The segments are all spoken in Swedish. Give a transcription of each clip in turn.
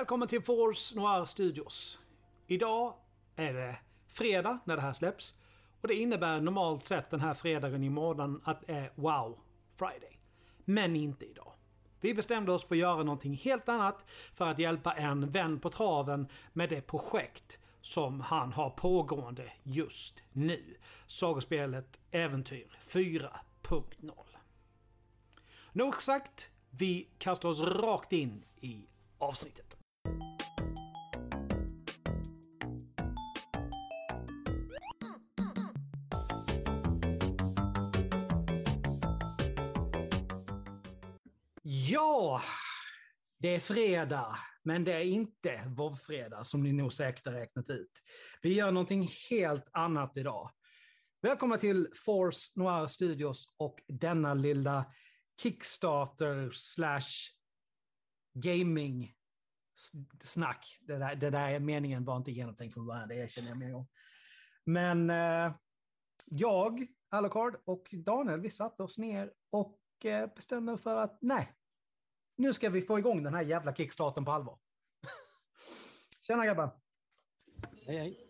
Välkommen till Force Noir Studios. Idag är det fredag när det här släpps. Och det innebär normalt sett den här fredagen i månaden att det är Wow Friday. Men inte idag. Vi bestämde oss för att göra någonting helt annat för att hjälpa en vän på traven med det projekt som han har pågående just nu. Sagospelet Äventyr 4.0. Nog sagt, vi kastar oss rakt in i avsnittet. Ja, det är fredag, men det är inte vovfredag som ni nog säkert har räknat ut. Vi gör någonting helt annat idag. Välkomna till Force Noir Studios och denna lilla Kickstarter slash gaming snack. Det där, det där meningen var inte genomtänkt från början, det erkänner jag med en gång. Men eh, jag, Alucard och Daniel, vi satte oss ner och eh, bestämde för att nej, nu ska vi få igång den här jävla kickstarten på allvar. Tjena grabbar! Hej hej!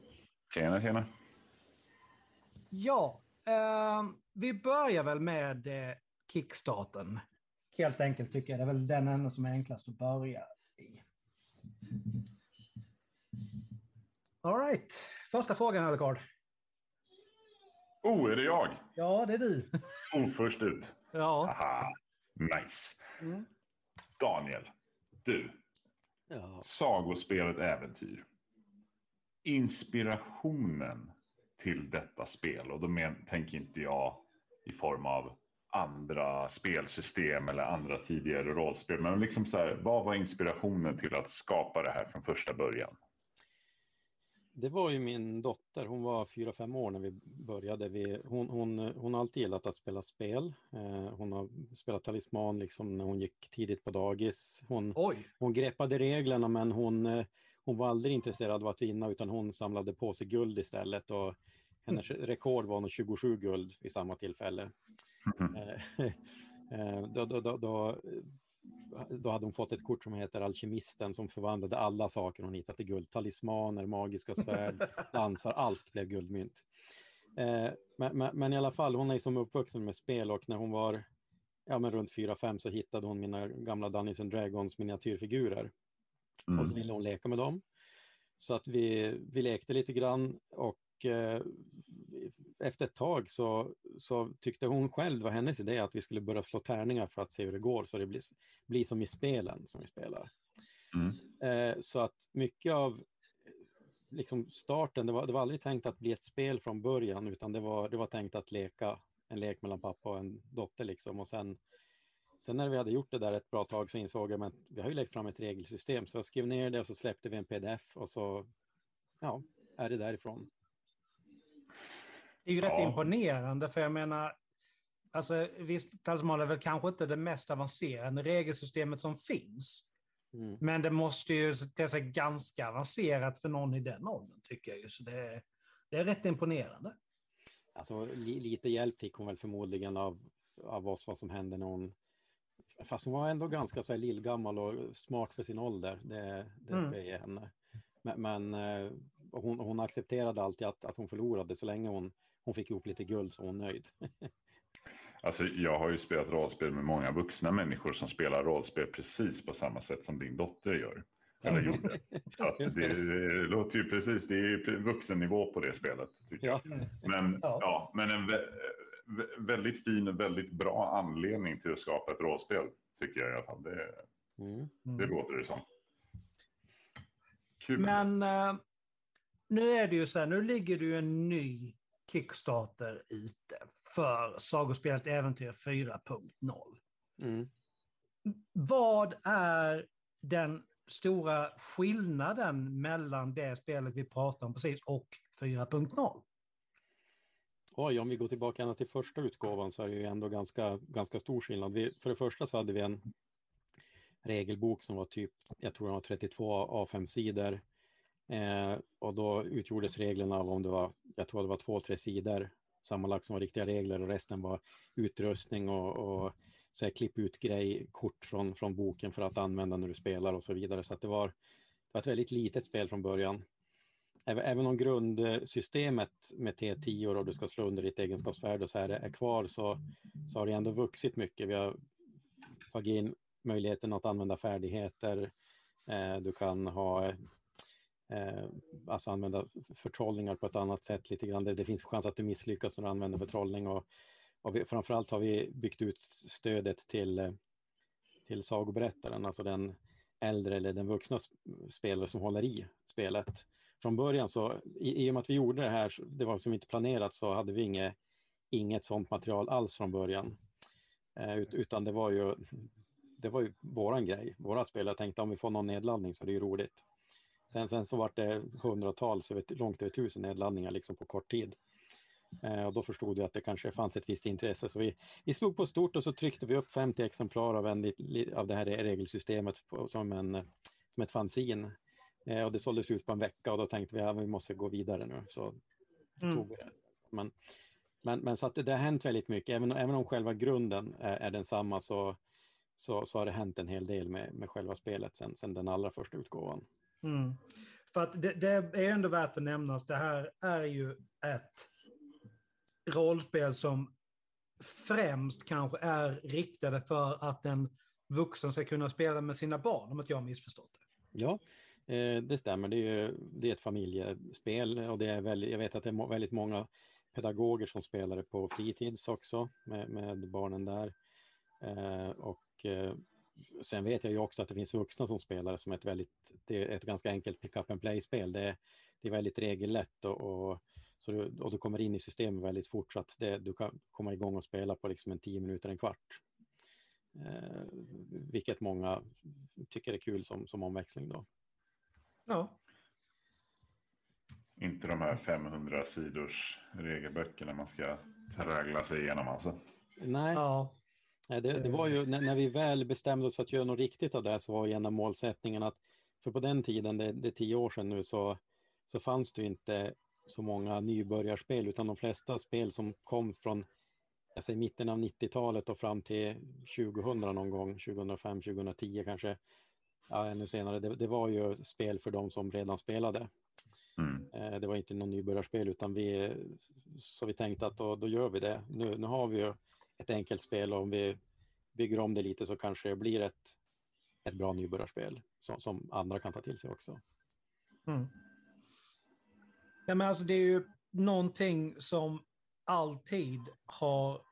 Tjena, tjena. Ja, eh, vi börjar väl med eh, kickstarten. Helt enkelt tycker jag. Det är väl den enda som är enklast att börja i. All right. Första frågan, Alucard. Oh, är det jag? Ja, det är du. Oh, först ut. Ja. Aha, nice. Mm. Daniel, du. Ja, Sagospelet Äventyr. Inspirationen till detta spel, och då men, tänker inte jag i form av andra spelsystem eller andra tidigare rollspel, men liksom så här, vad var inspirationen till att skapa det här från första början? det var ju min dotter, hon var fyra fem år när vi började. Vi, hon, hon, hon har alltid gillat att spela spel. Eh, hon har spelat Talisman liksom när hon gick tidigt på dagis. Hon, Oj. hon greppade reglerna men hon, eh, hon var aldrig intresserad av att vinna utan hon samlade på sig guld istället. Och hennes rekord var nog 27 guld vid samma tillfälle. Eh, eh, då, då, då, då, då hade hon fått ett kort som heter Alkemisten som förvandlade alla saker hon hittade till guld. Talismaner, magiska svärd, lansar, allt blev guldmynt. Eh, men, men, men i alla fall, hon är som uppvuxen med spel och när hon var ja, men runt 4-5 så hittade hon mina gamla Dungeons and Dragons miniatyrfigurer. Mm. Och så ville hon leka med dem. Så att vi, vi lekte lite grann och eh, efter ett tag så, så tyckte hon själv, det var hennes idé, att vi skulle börja slå tärningar för att se hur det går så det blir, blir som i spelen som vi spelar. Mm. Eh, så att mycket av liksom starten, det var, det var aldrig tänkt att bli ett spel från början utan det var, det var tänkt att leka en lek mellan pappa och en dotter liksom och sen Sen när vi hade gjort det där ett bra tag så insåg jag att vi har ju lagt fram ett regelsystem så jag skrev ner det och så släppte vi en pdf och så ja, är det därifrån. Är ju rätt Ja. imponerande, för jag menar, alltså visst, Talisman är väl kanske inte det mest avancerade regelsystemet som finns. Mm. Men det måste ju te sig ganska avancerat för någon i den åldern, tycker jag ju. Så det, är- det är rätt imponerande. Alltså, li, lite hjälp fick hon väl förmodligen av, av oss vad som hände när hon... Fast hon var ändå ganska så här lillgammal och smart för sin ålder. Det, det ska Mm. jag ge henne. Men, men eh, hon, hon accepterade alltid att, att hon förlorade. Så länge hon, hon fick ihop lite guld så var hon nöjd. Alltså, jag har ju spelat rollspel med många vuxna människor som spelar rollspel precis på samma sätt som din dotter gör. Eller gjorde. Så att det, det låter ju precis, det är ju vuxennivå på det spelet. Tycker jag. ja. Men, Ja. ja. men en vä vä- väldigt fin, väldigt bra anledning till att skapa ett rollspel. Tycker jag i alla fall. Det, Mm. det låter det som. Kul. Men eh, nu är det ju så här, nu ligger det ju en ny Kickstarter ute för Sagospelet Äventyr 4.0. Mm. Vad är den stora skillnaden mellan det spelet vi pratade om precis och 4.0? Oj, om vi går tillbaka ända till första utgåvan så är det ju ändå ganska, ganska stor skillnad. Vi, för det första så hade vi en regelbok som var typ, jag tror den var 32 A5-sidor. Eh, och då utgjordes reglerna av om det var, jag tror det var två, tre sidor sammanlagt som var riktiga regler och resten var utrustning och, och så här, klipp ut grej, kort från, från boken för att använda när du spelar och så vidare. Så att det var, det var ett väldigt litet spel från början. Även, även om grundsystemet med T10 och du ska slå under ditt egenskapsvärde och så här är kvar så, så har det ändå vuxit mycket. Vi har tagit in möjligheten att använda färdigheter. Eh, du kan ha eh, alltså använda förtrollningar på ett annat sätt lite grann. Det, det finns chans att du misslyckas när du använder förtrollning och, och vi, framförallt har vi byggt ut stödet till, till sagoberättaren, alltså den äldre eller den vuxna spelare som håller i spelet. Från början så, i, i och med att vi gjorde det här, det var som inte planerat, så hade vi inget, inget sånt material alls från början. Eh, utan det var ju det var ju våran grej, våra spelare tänkte om vi får någon nedladdning så är det ju roligt. Sen, sen så var det hundratals, långt över tusen nedladdningar liksom på kort tid. Eh, och då förstod vi att det kanske fanns ett visst intresse. Så vi, vi slog på stort och så tryckte vi upp 50 exemplar av, en, av det här regelsystemet på, som, en, som ett fanzin. Eh, och det såldes ut på en vecka och då tänkte vi att ja, vi måste gå vidare nu. Så mm. tog vi det. Men, men, men så att det, det har hänt väldigt mycket. Även, även om själva grunden är, är densamma så, så, så har det hänt en hel del med, med själva spelet sen den allra första utgåvan. Mm. För att det, det, är ändå värt att nämnas, det här är ju ett rollspel som främst kanske är riktade för att en vuxen ska kunna spela med sina barn, om att jag har missförstått det. Ja, eh, det stämmer. Det är, det är ett familjespel och det är väldigt, jag vet att det är väldigt många pedagoger som spelar det på fritids också med, med barnen där. Eh, och eh, sen vet jag ju också att det finns vuxna som spelar som ett väldigt, det är ett ganska enkelt pick up and play-spel. Det, det är väldigt regellätt och, och, så du, och du kommer in i systemet väldigt fort så att det, du kan komma igång och spela på liksom en tio minuter, en kvart. Eh, vilket många tycker är kul som, som omväxling då. Ja. Inte de här 500 sidors regelböckerna man ska traggla sig igenom alltså. Nej. Ja. Det, det var ju när, när, vi väl bestämde oss för att göra något riktigt av det så var ju en av målsättningarna att för på den tiden, det, det är tio år sedan nu, så, så fanns det inte så många nybörjarspel utan de flesta spel som kom från jag säger, mitten av 90-talet och fram till 2000 någon gång, 2005, 2010 kanske, ja, ännu senare, det, det var ju spel för de som redan spelade. Mm. Eh, det var inte någon nybörjarspel utan vi, så vi tänkte att då, då gör vi det. Nu, nu har vi ju ett enkelt spel och om vi bygger om det lite så kanske det blir ett, ett bra nybörjarspel som, som andra kan ta till sig också. Mm. Ja, men alltså det är ju någonting som alltid har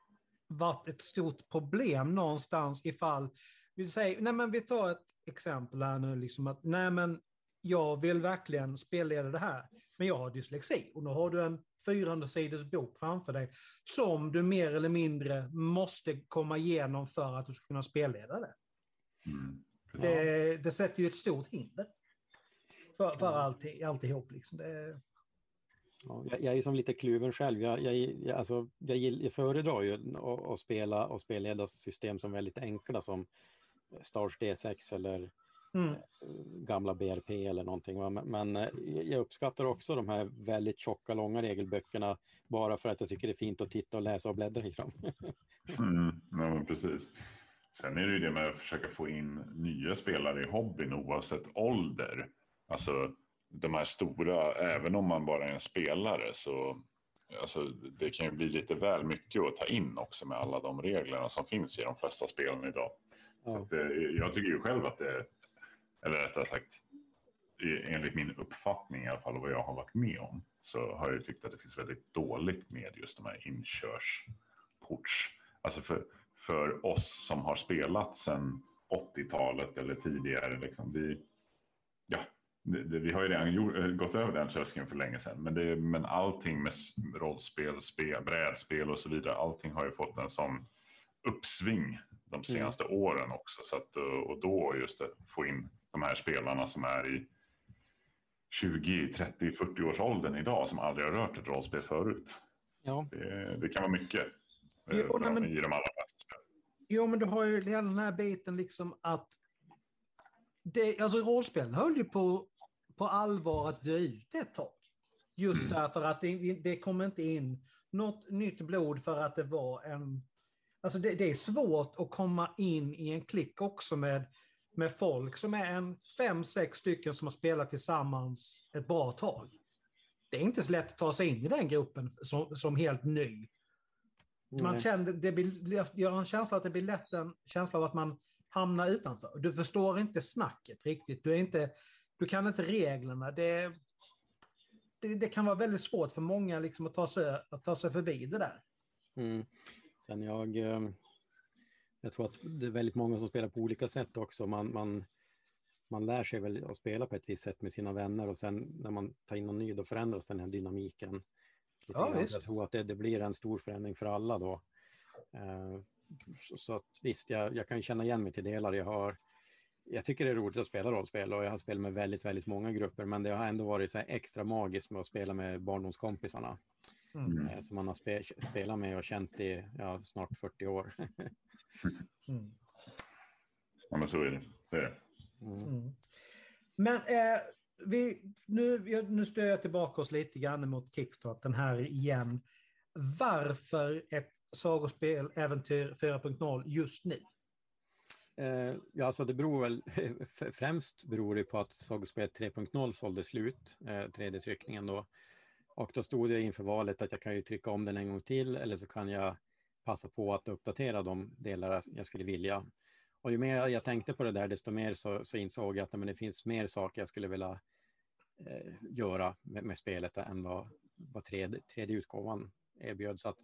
varit ett stort problem någonstans ifall vi säger, nej men vi tar ett exempel här nu, liksom att nej men jag vill verkligen spelleda det här, men jag har dyslexi och nu har du en 400 sidors bok framför dig som du mer eller mindre måste komma igenom för att du ska kunna spelleda det. Mm. Ja. Det, det, sätter ju ett stort hinder för, för alltid, alltihop. Liksom. Det... Ja, jag, jag, är som lite kluven själv. Jag, jag, jag, alltså, jag, jag föredrar ju att, att spela och spelleda system som är väldigt enkla som Stars D6 eller mm. Eh, gamla BRP eller någonting. Men eh, jag uppskattar också de här väldigt tjocka, långa regelböckerna bara för att jag tycker det är fint att titta och läsa och bläddra i dem. mm, ja, precis. Sen är det ju det med att försöka få in nya spelare i hobbyn oavsett ålder. Alltså de här stora, även om man bara är en spelare så alltså, det kan ju bli lite väl mycket att ta in också med alla de reglerna som finns i de flesta spelen idag. Ja. Så att, jag tycker ju själv att det eller rättare sagt, enligt min uppfattning i alla fall och vad jag har varit med om, så har jag tyckt att det finns väldigt dåligt med just de här inkörsports. Alltså för, för oss som har spelat sedan 80-talet eller tidigare, liksom, vi, ja, det, det, vi har ju redan gjort, eh, gått över den tröskeln för länge sedan. Men, det, men allting med rollspel, spel, brädspel och så vidare, allting har ju fått en sån uppsving de mm. senaste mm. åren också. Så att, och då just det, få in de här spelarna som är i 20, 30, 40 års åldern idag som aldrig har rört ett rollspel förut. Ja. Det, det kan vara mycket eh, jo, nej, men, i de allra spel. Jo, men du har ju hela den här biten liksom att det, alltså rollspelen höll ju på, på allvar att dö ut ett tag. Just mm. därför att det, det kom inte in något nytt blod för att det var en Alltså det, det, är svårt att komma in i en klick också med, med folk som är en fem, sex stycken som har spelat tillsammans ett bra tag. Det är inte så lätt att ta sig in i den gruppen som, som helt ny. Man känner, det blir, jag har en känsla att det blir lätt en känsla av att man hamnar utanför. Du förstår inte snacket riktigt. Du, är inte, du kan inte reglerna. Det, det, det kan vara väldigt svårt för många liksom att, ta sig, att ta sig förbi det där. Mm. Sen jag, eh, jag tror att det är väldigt många som spelar på olika sätt också. Man, man, man lär sig väl att spela på ett visst sätt med sina vänner och sen när man tar in någon ny då förändras den här dynamiken. Ja, jag tror att det, det, blir en stor förändring för alla då. Eh, så, så, att visst, jag, jag kan känna igen mig till delar. Jag har jag tycker det är roligt att spela rollspel och jag har spelat med väldigt, väldigt många grupper, men det har ändå varit så extra magiskt med att spela med barndomskompisarna. Mm. Eh, som man har spe, spelat med och känt i ja, snart 40 år. mm. Ja, men så är det. Så är det. Mm. mm. Men eh, vi, nu, nu stöter jag tillbaka oss lite grann mot Kickstarten här igen. Varför ett sagospel Äventyr 4.0 just nu? Eh, ja, alltså det beror väl främst beror det på att sagospelet 3.0 sålde slut, eh, 3D-tryckningen då. Och då stod jag inför valet att jag kan ju trycka om den en gång till eller så kan jag passa på att uppdatera de delar jag skulle vilja. Och ju mer jag tänkte på det där, desto mer så, så insåg jag att men det finns mer saker jag skulle vilja eh, göra med, med, spelet än vad, vad tredje, tredje utgåvan erbjöd. Så att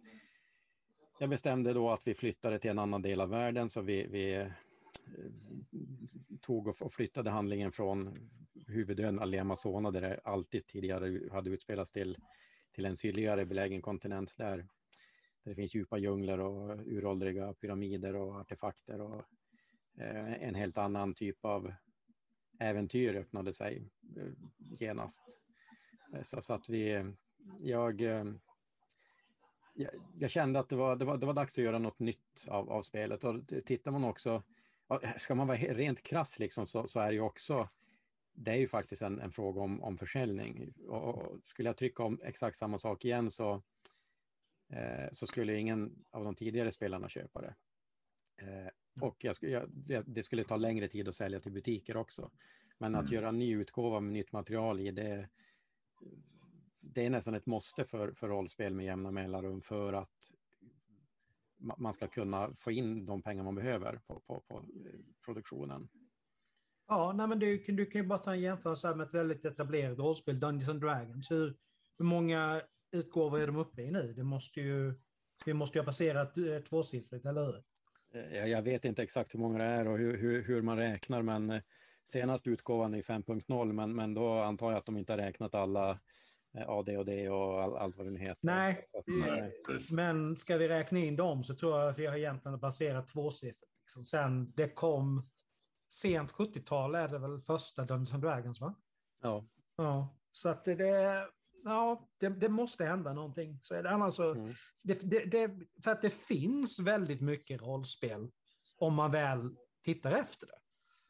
jag bestämde då att vi flyttade till en annan del av världen, så vi, vi eh, tog och, och flyttade handlingen från huvudön Alema där det alltid tidigare hade utspelats till, till en sydligare belägen kontinent där, där det finns djupa djungler och uråldriga pyramider och artefakter och eh, en helt annan typ av äventyr öppnade sig eh, genast. Eh, så, så, att vi, jag, jag, jag, kände att det var, det, var, det var dags att göra något nytt av, av spelet och tittar man också, ska man vara rent krass liksom så, så är det ju också det är ju faktiskt en, en fråga om, om försäljning. Och, och, skulle jag trycka om exakt samma sak igen så, eh, så skulle ingen av de tidigare spelarna köpa det. Eh, och jag, jag, det skulle ta längre tid att sälja till butiker också. Men att mm. göra en ny utgåva med nytt material i det, det är nästan ett måste för, för rollspel med jämna mellanrum för att man ska kunna få in de pengar man behöver på, på, på eh, produktionen. Ja, nej, men du, du kan ju bara ta en jämförelse med ett väldigt etablerat rollspel, Dungeons and Dragons. Hur, hur många utgåvor är de uppe i nu? Det måste ju, vi måste ju ha passerat eh, tvåsiffrigt, eller hur? Eh, jag vet inte exakt hur många det är och hur, hur, hur man räknar, men eh, senast utgåvan är 5.0, men, men då antar jag att de inte har räknat alla AD och D och all, allt vad det heter. Nej, att, mm. men ska vi räkna in dem så tror jag att vi har egentligen passerat tvåsiffrigt. Liksom. Sen det kom sent 70-tal är det väl första Dungeons and Dragons, va? Ja. Ja, så att det, ja, det, det måste hända någonting. Så är det annars så, mm. det, det, för att det finns väldigt mycket rollspel om man väl tittar efter det.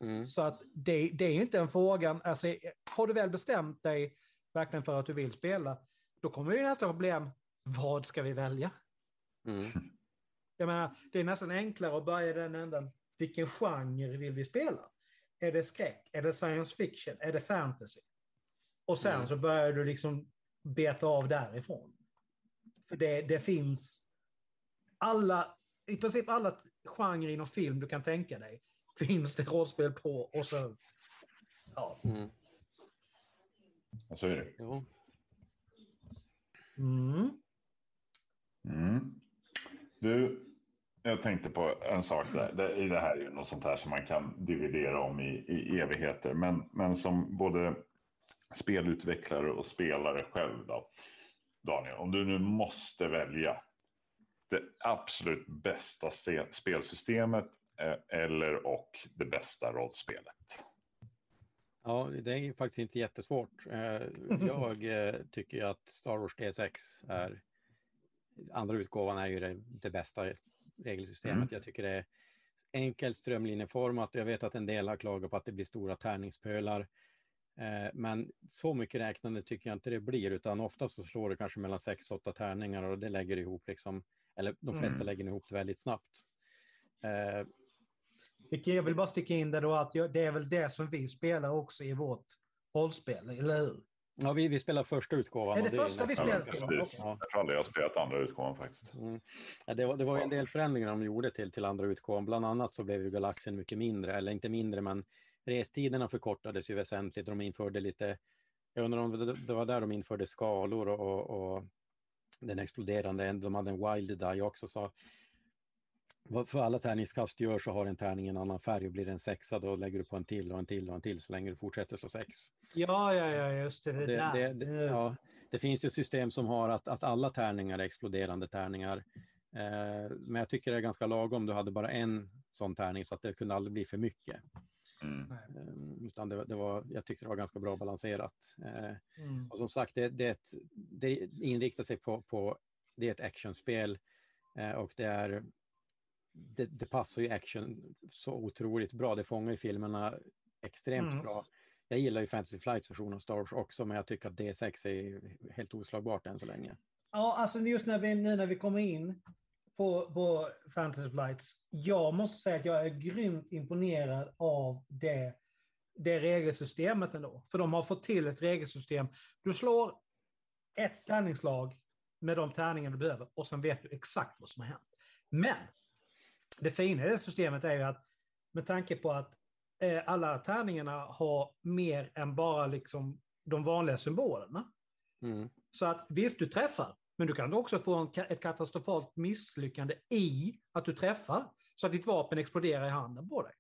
Mm. Så att det, det är ju inte en fråga, alltså, har du väl bestämt dig verkligen för att du vill spela, då kommer ju nästa problem, vad ska vi välja? Mm. Jag menar, det är nästan enklare att börja i den änden, vilken genre vill vi spela? Är det skräck? Är det science fiction? Är det fantasy? Och sen mm. så börjar du liksom beta av därifrån. För det, det finns alla, i princip alla genrer inom film du kan tänka dig finns det rollspel på och så, ja. Mm. Så är det. Ja. Mm. Mm. Du, jag tänkte på en sak där. Det, det här är ju något sånt här som man kan dividera om i, i evigheter. Men, men som både spelutvecklare och spelare själv då. Daniel, om du nu måste välja det absolut bästa spelsystemet eh, eller och det bästa rollspelet? Ja, det är faktiskt inte jättesvårt. Eh, jag eh, tycker att Star Wars D6 är andra utgåvan är ju det, det bästa regelsystemet. Mm. Jag tycker det är enkelt strömlinjeformat. Jag vet att en del har klagat på att det blir stora tärningspölar. Eh, men så mycket räknande tycker jag inte det blir, utan ofta så slår det kanske mellan sex och åtta tärningar och det lägger ihop liksom Eller de flesta Mm. lägger ihop det väldigt snabbt. Eh, Jag vill bara sticka in där då att jag, det är väl det som vi spelar också i vårt rollspel, eller hur? ja, vi, vi spelar första utgåvan. Är det är första vi nästan- Ja, spelar? precis. Okej. Jag tror aldrig jag har spelat andra utgåvan faktiskt. Mm. Ja, det, var, det var ju en del förändringar de gjorde till, till andra utgåvan. Bland annat så blev ju galaxen mycket mindre, eller inte mindre, men restiderna förkortades ju väsentligt. De införde lite, jag undrar om det, var där de införde skalor och, och, den exploderande, de hade en wild die också. Så vad för alla tärningskast gör så har en tärning en annan färg och blir en sexa då lägger du på en till och en till och en till så länge du fortsätter slå sex. Ja, ja, ja, just det. Det, Det, där. det, det, ja, det finns ju system som har att, att alla tärningar är exploderande tärningar. Eh, men jag tycker det är ganska lagom. Du hade bara en sån tärning så att det kunde aldrig bli för mycket. Mm. Eh, utan det, det var, jag tyckte det var ganska bra balanserat. Eh, Mm. och som sagt, det, det, ett, det inriktar sig på, på det är ett actionspel eh, och det är det, det passar ju action så otroligt bra. Det fångar ju filmerna extremt Mm. bra. Jag gillar ju Fantasy Flights version av Star Wars också, men jag tycker att D6 är helt oslagbart än så länge. Ja, alltså just när vi, nu när vi kommer in på, på Fantasy Flights. Jag måste säga att jag är grymt imponerad av det, det regelsystemet ändå. För de har fått till ett regelsystem. Du slår ett tärningslag med de tärningar du behöver och sen vet du exakt vad som har hänt. Men det fina i det systemet är ju att med tanke på att eh, alla tärningarna har mer än bara liksom de vanliga symbolerna. Mm. Så att visst, du träffar, men du kan också få en, ett katastrofalt misslyckande i att du träffar, så att ditt vapen exploderar i handen på dig.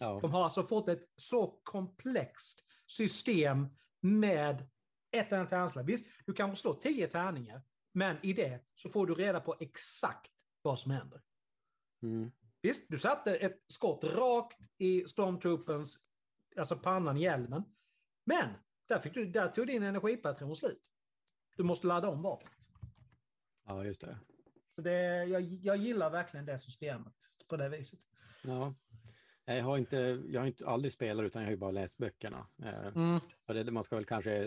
Ja. De har alltså fått ett så komplext system med ett enda tärningslag. Visst, du kan slå tio tärningar, men i det så får du reda på exakt vad som händer. Mm. Visst, du satte ett skott rakt i stormtroopens, alltså pannan, hjälmen. Men där, fick du, där tog din energipatron slut. Du måste ladda om vapnet. ja, just det. Så det, jag, jag gillar verkligen det systemet på det viset. Ja. Jag har, inte, jag har inte aldrig spelat utan jag har ju bara läst böckerna. Eh, Mm. Så det, man ska väl kanske...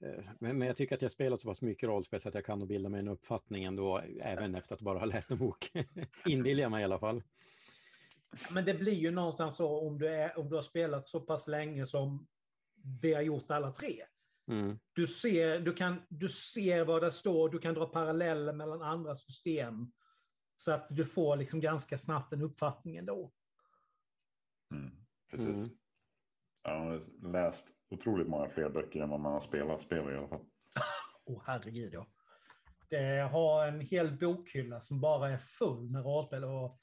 eh, Men, men jag tycker att jag spelat så pass mycket rollspel så att jag kan nog bilda mig en uppfattning ändå, även efter att bara ha läst en bok. Inbillar jag mig i alla fall. Men det blir ju någonstans så om du, är, om du har spelat så pass länge som vi har gjort alla tre. Mm. Du ser, du, kan, du ser vad det står, du kan dra paralleller mellan andra system. Så att du får liksom ganska snabbt en uppfattning ändå. Mm. Precis. Mm. Jag har läst otroligt många fler böcker än vad man har spelat spel i alla fall. Åh herregud ja. Det har en hel bokhylla som bara är full med rollspel. Och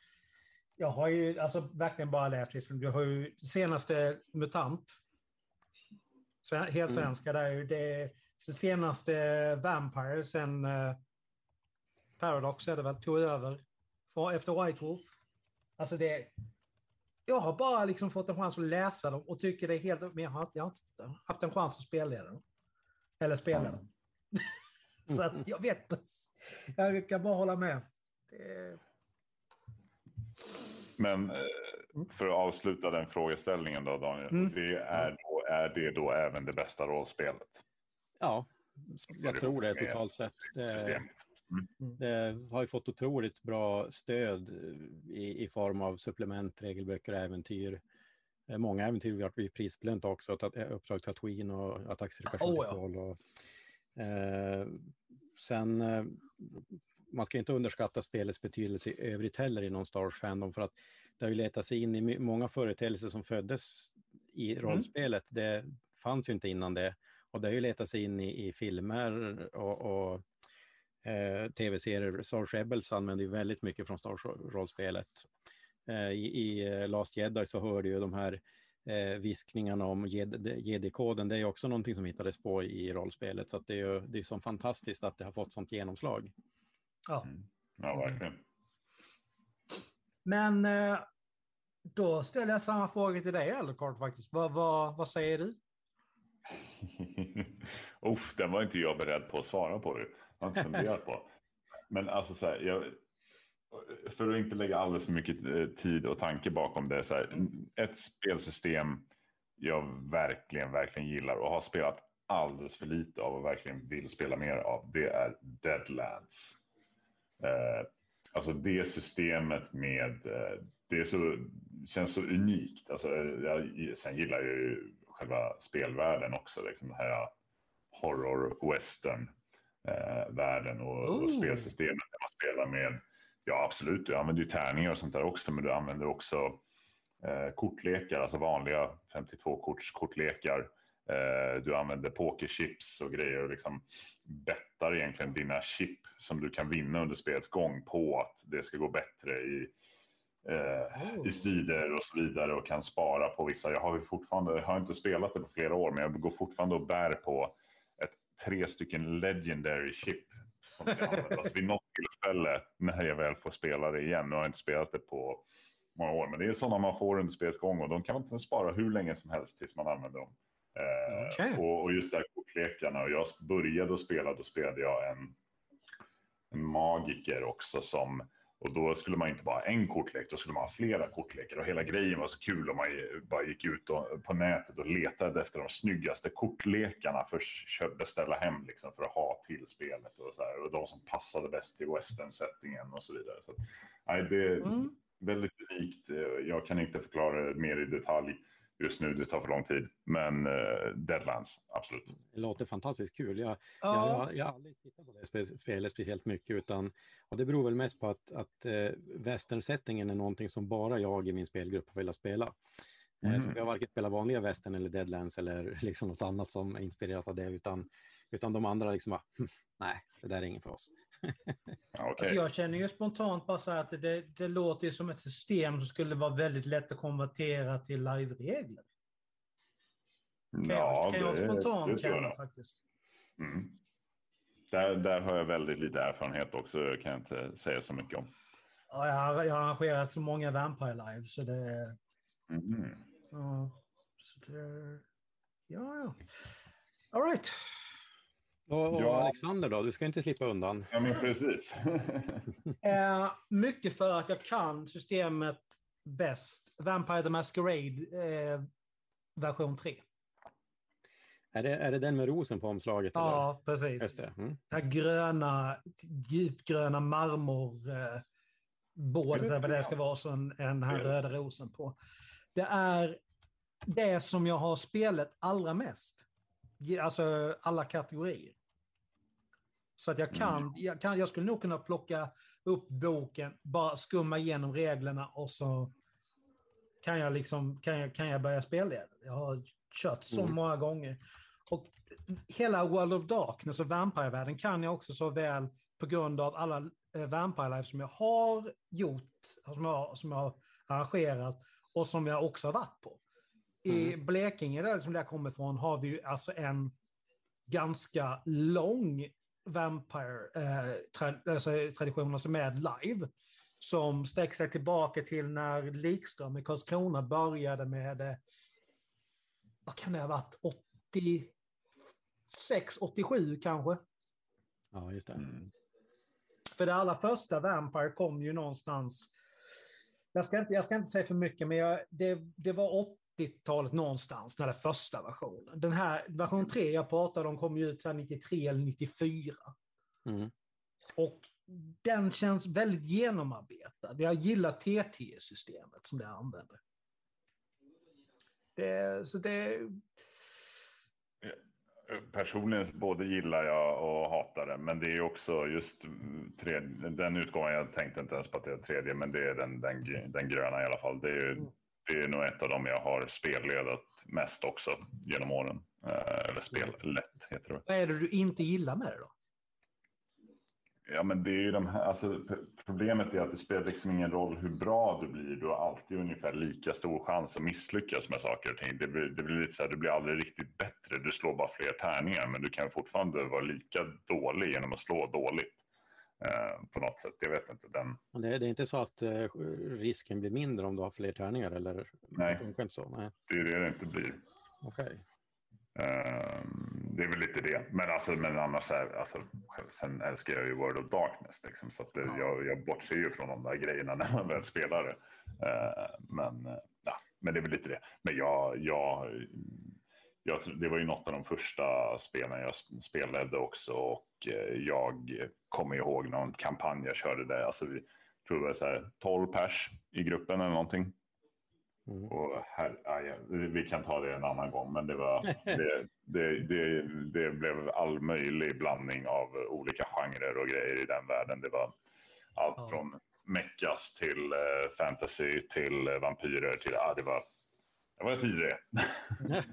jag har ju alltså verkligen bara läst, liksom, du har ju senaste MUTANT. Helt Mm. svenska där är ju det senaste Vampire sen eh, Paradox är det väl, tog över för, efter White Wolf. Alltså det, jag har bara liksom fått en chans att läsa dem och tycker det är helt, men jag har, jag har inte haft en chans att spela dem. Eller spela dem. Så att jag vet, jag kan bara hålla med. Det, Men eh, för att avsluta den frågeställningen då Daniel. Mm. Det är, då, är det då även det bästa rollspelet? Ja, jag tror det totalt sett. Det, Systemet. det har ju fått otroligt bra stöd i, i form av supplement, regelböcker och äventyr. Eh, Många äventyr har varit prisbelönt också, eh, Uppdrag Tatooine och Attackcirkulation Oh, ja. och eh, Sen, eh, man ska inte underskatta spelets betydelse i övrigt heller inom Star Wars Fandom för att det har ju letat sig in i många företeelser som föddes i Mm. rollspelet. Det fanns ju inte innan det. Och det har ju letat sig in i, i filmer och, och eh, tv-serier. Star Rebels använder ju väldigt mycket från Star Wars-rollspelet. Eh, I i eh, Last Jedi så hör du ju de här eh, viskningarna om Jedi- Jedi-koden. Det är ju också någonting som hittades på i rollspelet. Så att det är ju det är så fantastiskt att det har fått sånt genomslag. ja. Mm. Ja, verkligen. Men eh, då ställer jag samma fråga till dig, Eldecard, faktiskt. Vad, vad, vad säger du? Uff, den var inte jag beredd på att svara på. Det har inte funderat på. Men alltså så här, jag, för att inte lägga alldeles för mycket eh, tid och tanke bakom det. Så här, ett spelsystem jag verkligen, verkligen gillar och har spelat alldeles för lite av och verkligen vill spela mer av. Det är Deadlands. Eh, alltså det systemet med, eh, det är så, känns så unikt. Alltså, jag, sen gillar jag ju själva spelvärlden också, liksom den här horror western eh, världen och, oh. och spelsystemet. Där man spelar med, ja absolut, du använder ju tärningar och sånt där också, men du använder också eh, kortlekar, alltså vanliga 52-korts kortlekar. Eh, du använder pokerchips och grejer och liksom bettar egentligen dina chip som du kan vinna under spelets gång på att det ska gå bättre i, eh, oh. i strider och så vidare och kan spara på vissa. Jag har fortfarande, jag har inte spelat det på flera år, men jag går fortfarande och bär på ett tre stycken legendary chip som ska användas vid något tillfälle när jag väl får spela det igen. Nu har jag inte spelat det på många år, men det är sådana man får under spelets gång och de kan man inte spara hur länge som helst tills man använder dem. Eh, okay. och, och, just där kortlekarna, och jag började att spela, då spelade jag en, en magiker också som och då skulle man inte bara ha en kortlek, då skulle man ha flera kortlekar. Och hela grejen var så kul om man bara gick ut och, på nätet och letade efter de snyggaste kortlekarna för att beställa hem liksom, för att ha till spelet. Och, så här, och de som passade bäst till western-settingen och så vidare. Så, nej, det är mm. väldigt unikt. Jag kan inte förklara det mer i detalj just nu. Det tar för lång tid. Men uh, Deadlands, absolut. Det låter fantastiskt kul. Jag, ja. jag, jag, jag har aldrig tittat på det spelet speciellt mycket. Utan, och det beror väl mest på att, att uh, western-settingen är någonting som bara jag i min spelgrupp har velat spela. Eh, mm. Så vi har varken spelat vanliga western eller Deadlands eller liksom något annat som är inspirerat av det. Utan, utan de andra liksom bara, hm, nej, det där är inget för oss. okay. alltså jag känner ju spontant bara så här att det, det låter som ett system som skulle vara väldigt lätt att konvertera till live-regler. Kan, ja, jag, kan jag spontant det känna faktiskt. Mm. Där, där har jag väldigt lite erfarenhet också, kan jag inte säga så mycket om. Ja, jag, har, jag har arrangerat så många Vampire Live så det... Mm. Ja, så det... Ja, ja. All right. Och, ja. Alexander då, du ska inte slippa undan. Ja, men precis. eh, mycket för att jag kan systemet bäst. Vampire the Masquerade eh, version 3. Är det, är det den med rosen på omslaget? Ja, eller? precis. Det. Mm. det här gröna, djupgröna marmor... Eh, bådet det ska vara, så en, en här röda rosen på. Det är det som jag har spelat allra mest. Alltså alla kategorier. Så att jag kan, mm. jag kan, jag skulle nog kunna plocka upp boken, bara skumma igenom reglerna och så kan jag, liksom, kan jag, kan jag börja spela det. Jag har kört så mm. många gånger. Och hela World of Darkness och Vampire-världen kan jag också så väl på grund av alla eh, Vampire Life som jag har gjort, som jag, som jag har arrangerat och som jag också har varit på. I mm. Blekinge, där som jag kommer ifrån, har vi alltså en ganska lång Vampire-tradition, eh, alltså med live, som sträcker sig tillbaka till när Likström i Karlskrona började med, eh, vad kan det ha varit, 86, 87 kanske? Ja, just det. Mm. För det allra första Vampire kom ju någonstans, jag ska inte, jag ska inte säga för mycket, men jag, det, det var 90-talet någonstans, när det första versionen. Den här version 3 jag pratade om kom ju ut 93 eller 94. Mm. Och den känns väldigt genomarbetad. Jag gillar TT-systemet som det använder. Det, så det... Personligen både gillar jag och hatar det, men det är också just tredje, den utgången, jag tänkte inte ens på att det är tredje, men det är den, den, den gröna i alla fall. Det är mm det är nog ett av dem jag har spelledat mest också genom åren. Eh, eller spellätt heter det. Vad är det du inte gillar med det då? Ja, men det är ju de här, alltså, problemet är att det spelar liksom ingen roll hur bra du blir. Du har alltid ungefär lika stor chans att misslyckas med saker och ting. Det blir, det blir lite så här, du blir aldrig riktigt bättre. Du slår bara fler tärningar, men du kan fortfarande vara lika dålig genom att slå dåligt. Eh, på något sätt. Jag vet inte. Den... Det, det är inte så att eh, risken blir mindre om du har fler tärningar? Eller? Nej, det, inte så. Nej. det är det det inte blir. Okej. Okay. Uh, det är väl lite det. Men, alltså, men annars är, alltså, sen älskar jag ju World of Darkness. Liksom, så det, ja. jag, jag bortser ju från de där grejerna när man väl spelar det. Uh, men, uh, ja, men det är väl lite det. Men jag, jag jag, det var ju något av de första spelen jag spelade också och eh, jag kommer ihåg någon kampanj jag körde där. Alltså vi tror det var så här 12 pers i gruppen eller någonting. Mm. Och här, aj, vi kan ta det en annan gång, men det, var, det, det, det, det, blev all möjlig blandning av olika genrer och grejer i den världen. Det var allt ja. från meckas till uh, fantasy till uh, vampyrer till, ah, det var, det var tidigare.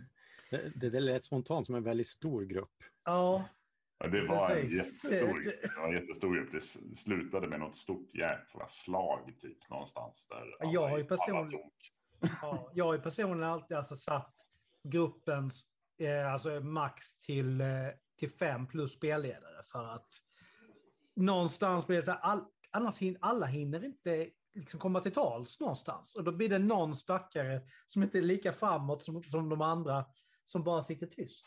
det, det, det lät spontant som en väldigt stor grupp. Ja. ja det var en jättestor, det var en jättestor grupp. Det slutade med något stort jäkla slag typ någonstans där. Jag har ju personligen Ja, jag har personligen alltid alltså satt gruppens eh, alltså max till, eh, till fem plus spelledare för att någonstans blir det all, annars hin, alla hinner inte liksom komma till tals någonstans och då blir det någon stackare som inte är lika framåt som, som de andra som bara sitter tyst.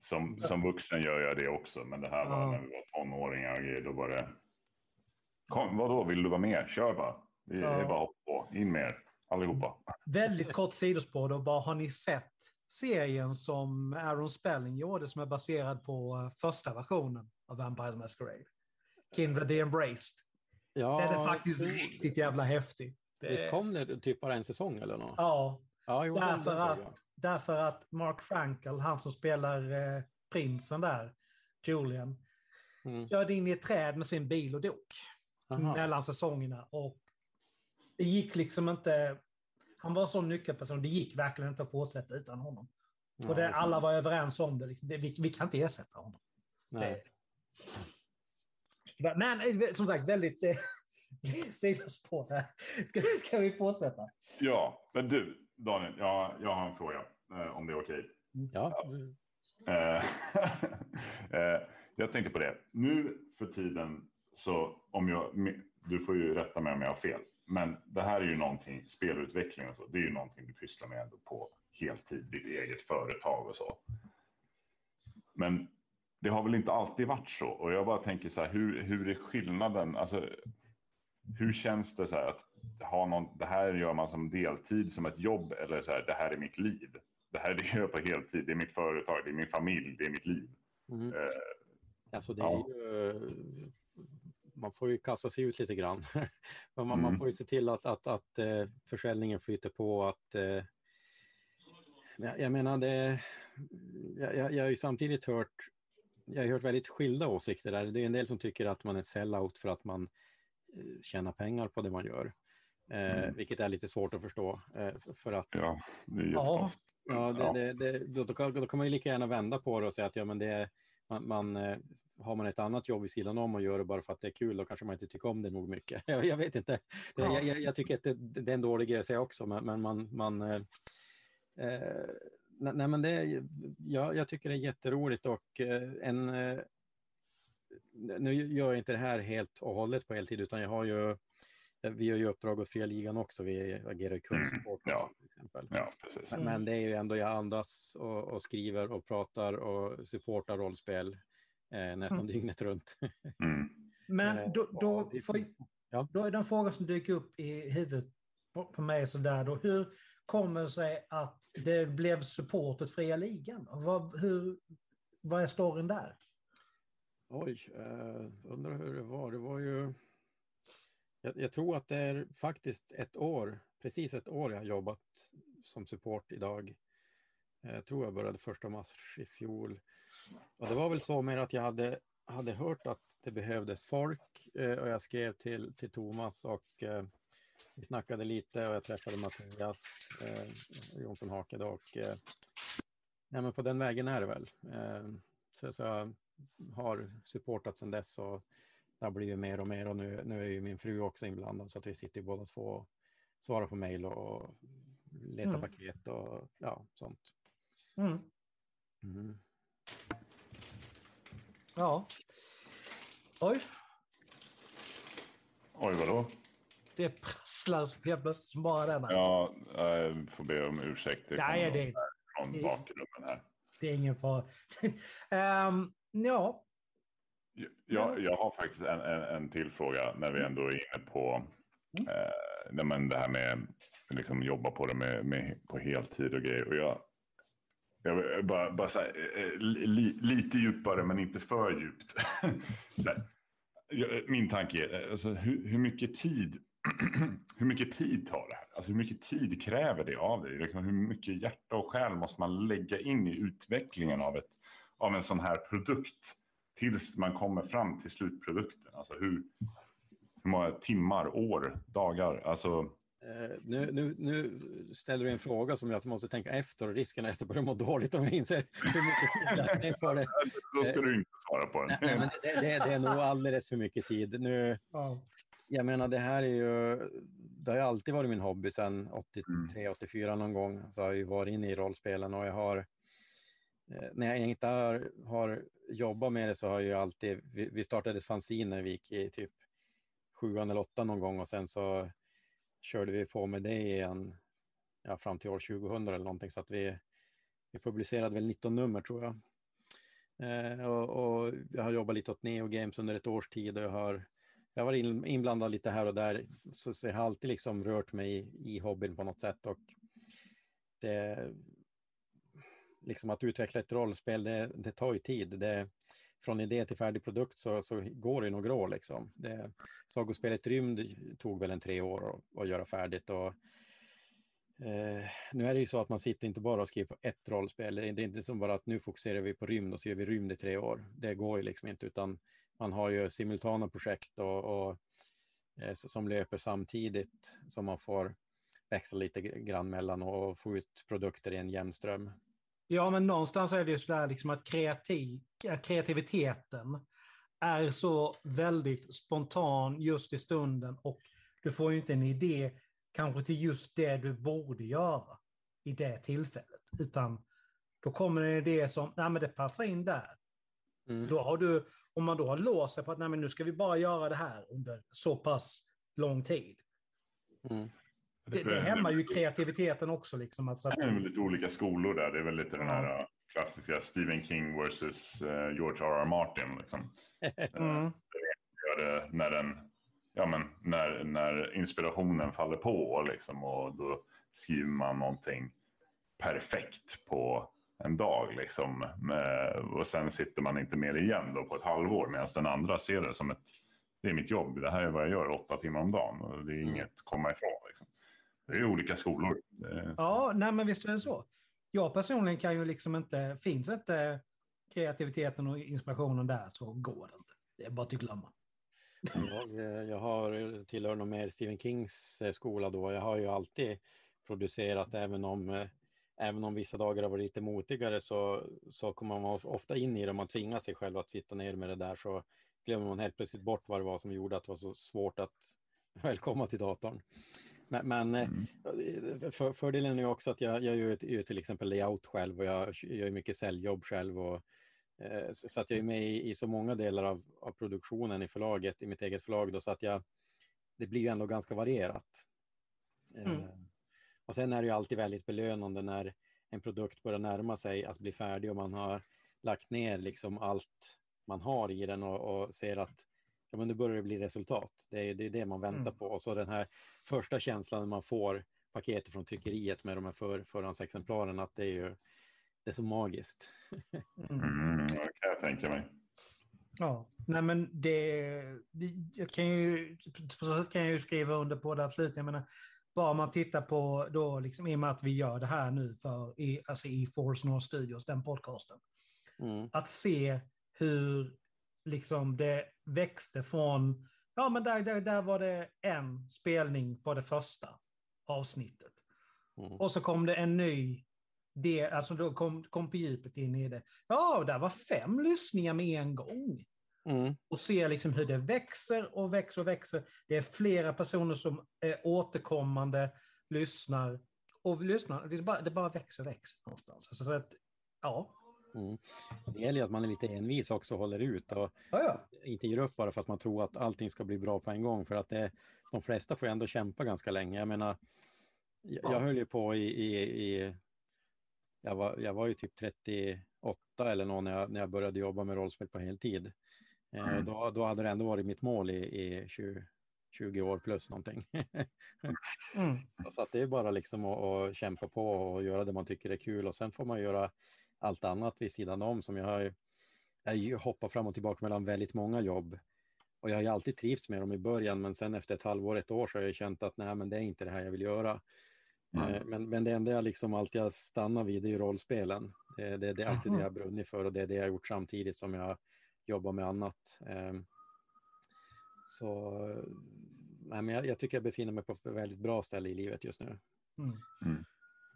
Som, som vuxen gör jag det också, men det här var ja. när vi var tonåringar och grejer, då var det Kom, vadå, vill du vara med? Kör bara. Det är ja. bara hopp på, in med er allihopa. Väldigt kort sidospår då, bara har ni sett serien som Aaron Spelling gjorde som är baserad på eh, första versionen av Vampire Masquerade? Kindred the Embraced. Ja, den är faktiskt det... riktigt jävla häftig. Visst kom det typ bara en säsong eller något? Ja, ja jo, därför, att, därför att Mark Frankel, han som spelar eh, prinsen där, Julian, mm. körde in i ett träd med sin bil och dog Aha. mellan säsongerna. Och det gick liksom inte. Han var så nyckelperson, det gick verkligen inte att fortsätta utan honom. Ja, och det, alla var överens om det, liksom. det vi, vi, kan inte ersätta honom. Nej. Det, men eh, som sagt, väldigt eh, sidospår här. Ska, ska vi fortsätta? Ja, men du Daniel, jag, jag har en fråga eh, om det är okej. Okay. Ja. ja. Eh, jag tänkte på det. Nu för tiden så om jag, du får ju rätta mig om jag har fel. Men det här är ju någonting, spelutveckling och så, det är ju någonting du pysslar med ändå på heltid, ditt eget företag och så. Men det har väl inte alltid varit så? Och jag bara tänker så här, hur, hur är skillnaden? Alltså, hur känns det så här att ha någon, det här gör man som deltid, som ett jobb, eller så här, det här är mitt liv. Det här det gör jag på heltid, det är mitt företag, det är min familj, det är mitt liv. Mm. Eh, alltså det är ja. ju man får ju kasta sig ut lite grann. man, mm. man får ju se till att, att, att uh, försäljningen flyter på. Att, uh, jag, jag menar, det, jag, jag, jag har ju samtidigt hört, jag har hört väldigt skilda åsikter där. Det är en del som tycker att man är sellout för att man tjänar pengar på det man gör. Mm. Vilket är lite svårt att förstå. för att, ja, det är ja, ja, det, det, det, då, då, kan, då, kan man ju lika gärna vända på det och säga att ja, men det, man, man, har man ett annat jobb vid sidan om och gör det bara för att det är kul, då kanske man inte tycker om det nog mycket. Jag, jag vet inte. Det, ja. jag, jag, tycker att det, det, är en dålig grej att säga också, men, men man... man eh, eh nej, men det, ja, jag tycker det är jätteroligt och eh, en... Eh, nu gör jag inte det här helt och hållet på heltid, utan jag har ju vi har ju uppdrag åt fria ligan också. Vi agerar kundsupport mm, ja. till exempel. Ja, men, men, det är ju ändå jag andas och, och, skriver och pratar och supportar rollspel eh, nästan mm. dygnet runt. mm. Men eh, då, då, får, ja. då är det en fråga som dyker upp i huvudet på, på mig sådär då. Hur kommer det sig att det blev support åt fria ligan? Vad, hur, vad är storyn där? Oj, eh, undrar hur det var. Det var ju... Jag, jag, tror att det är faktiskt ett år, precis ett år jag har jobbat som support idag. Eh, jag tror jag började första mars i fjol. Och det var väl så mer att jag hade, hade hört att det behövdes folk eh, och jag skrev till, till Thomas och eh, vi snackade lite och jag träffade Mattias eh, Jonsson Haked och eh, nej, men på den vägen är det väl. Eh, så, så jag har supportat sedan dess och det har blivit mer och mer och nu, nu är ju min fru också inblandad så att vi sitter båda två och svarar på mejl och letar mm. paket och ja, sånt. Mm. Mm. Ja. Oj. Oj, vadå? Det prasslar helt plötsligt som bara den. Ja, jag får be om ursäkt. Det Nej, det, från det, bakgrunden här. Det är ingen fara. um, ja. Jag, jag har faktiskt en, en, en till fråga när vi ändå är inne på mm. eh, det här med liksom jobba på det med, med, på heltid och grejer. Och jag, Jag bara, bara här, eh, li, lite djupare men inte för djupt. Min tanke är, alltså, hur, hur, mycket tid hur mycket tid tar det här? Alltså hur mycket tid kräver det av dig? Liksom, hur mycket hjärta och själ måste man lägga in i utvecklingen av, ett, av en sån här produkt tills man kommer fram till slutprodukten? Alltså hur, hur många timmar, år, dagar? Alltså, Uh, nu, nu, nu, ställer du en fråga som jag måste tänka efter och risken är att jag börjar må dåligt om jag inser hur mycket tid jag för det. Då ska du inte svara på den. Nej, men det, det, det, är nog alldeles för mycket tid. Nu, Jag menar, det här är ju... Det har ju alltid varit min hobby sedan 83, mm. 84 någon gång. Så har jag ju varit inne i rollspelen och jag har... Eh, när jag inte har, har jobba med det så har jag alltid... Vi, vi startade ett fanzine när vi gick i typ sjuan eller åttan någon gång och sen så körde vi på med det igen ja, fram till år 2000 eller någonting så att vi, vi publicerade väl 19 nummer tror jag. Eh, och, och, jag har jobbat lite åt Neo Games under ett års tid och jag har jag var inblandad lite här och där så, så jag har alltid liksom rört mig i, i hobbyn på något sätt och det liksom att utveckla ett rollspel det, det tar ju tid. Det, från idé till färdig produkt så, så går det några år. Liksom. Det, sagospelet Rymd tog väl en tre år att, att göra färdigt. Och, eh, nu är det ju så att man sitter inte bara och skriver på ett rollspel. Det är inte som bara att nu fokuserar vi på rymd och så gör vi rymd i tre år. Det går ju liksom inte, utan man har ju simultana projekt och, och eh, som löper samtidigt som man får växla lite grann mellan och få ut produkter i en jämn ström. Ja, men någonstans är det ju sådär liksom att kreativ, kreativiteten är så väldigt spontan just i stunden och du får ju inte en idé kanske till just det du borde göra i det tillfället, utan då kommer en idé som, nej men det passar in där. Mm. Då har du, om man då har låst sig på att nej men nu ska vi bara göra det här under så pass lång tid. Mm det, det hämmar ju kreativiteten också. Liksom, alltså. Det är lite olika skolor där. Det är väl lite den här klassiska Stephen King versus uh, George R.R. Martin. Liksom. mm. uh, när, den, ja, men, när, när inspirationen faller på liksom, och då skriver man någonting perfekt på en dag. Liksom. Och sen sitter man inte med igen då på ett halvår medan den andra ser det som ett det är mitt jobb, det här är vad jag gör åtta timmar om dagen och det är inget mm. komma ifrån. Det är olika skolor. Ja, nej, men visst är det så. Jag personligen kan ju liksom inte, finns inte kreativiteten och inspirationen där så går det inte. Det är bara att glömma. Jag, jag har tillhör nog mer Stephen Kings eh, skola då. Jag har ju alltid producerat även om eh, även om vissa dagar har varit lite motigare så, så kommer man ofta in i det. Om man tvingar sig själv att sitta ner med det där så glömmer man helt plötsligt bort vad det var som gjorde att det var så svårt att välkomna till datorn. Men, men eh, mm. för, fördelen är också att jag, jag gör, gör till exempel layout själv och jag gör mycket säljjobb själv. Och, eh, så att jag är med i, i, så många delar av, av, produktionen i förlaget, i mitt eget förlag. Då, så att jag, det blir ju ändå ganska varierat. Mm. Eh, och sen är det ju alltid väldigt belönande när en produkt börjar närma sig att bli färdig och man har lagt ner liksom allt man har i den och, och ser att ja, men nu börjar det bli resultat. Det är, det är det man väntar mm. på. Och så den här första känslan när man får paketet från tryckeriet med de här för, förhandsexemplaren, att det är ju det är så magiskt. mm, det kan jag tänka mig. Ja, nej men det, det, jag kan ju, på så sätt kan jag ju skriva under på det absolut. Jag menar, bara man tittar på då, liksom, i och med att vi gör det här nu för, i, alltså i Force North Studios, den podcasten. Mm. Att se hur liksom det växte från, ja men där, där, där var det en spelning på det första avsnittet. Mm. Och så kom det en ny, det, alltså då kom, kom på djupet in i det. Ja, där var fem lyssningar med en gång. Mm. Och se liksom hur det växer och växer och växer. Det är flera personer som är återkommande lyssnar och lyssnar. Det bara, det bara växer och växer någonstans. Alltså, så att, ja, Mm. Det gäller att man är lite envis också och håller ut och ja, ja. inte ger upp bara för att man tror att allting ska bli bra på en gång. För att det, de flesta får ändå kämpa ganska länge. Jag menar, jag, ja. jag höll ju på i, i, i jag, var, jag var ju typ 38 eller något när jag, när jag började jobba med rollspel på heltid. Eh, mm. då, då hade det ändå varit mitt mål i, i 20, 20 år plus någonting. mm. Så att det är bara liksom att, att, kämpa på och göra det man tycker är kul och sen får man göra allt annat vid sidan om som jag har. Jag hoppar fram och tillbaka mellan väldigt många jobb och jag har ju alltid trivts med dem i början men sen efter ett halvår, ett år så har jag känt att nej men det är inte det här jag vill göra. Mm. Men, men det enda jag liksom alltid har stannat vid är ju rollspelen. Det, det, det är alltid det jag brunnit för och det är det jag har gjort samtidigt som jag jobbar med annat. Ehm, så nej, men jag, jag tycker jag befinner mig på ett väldigt bra ställe i livet just nu. Mm.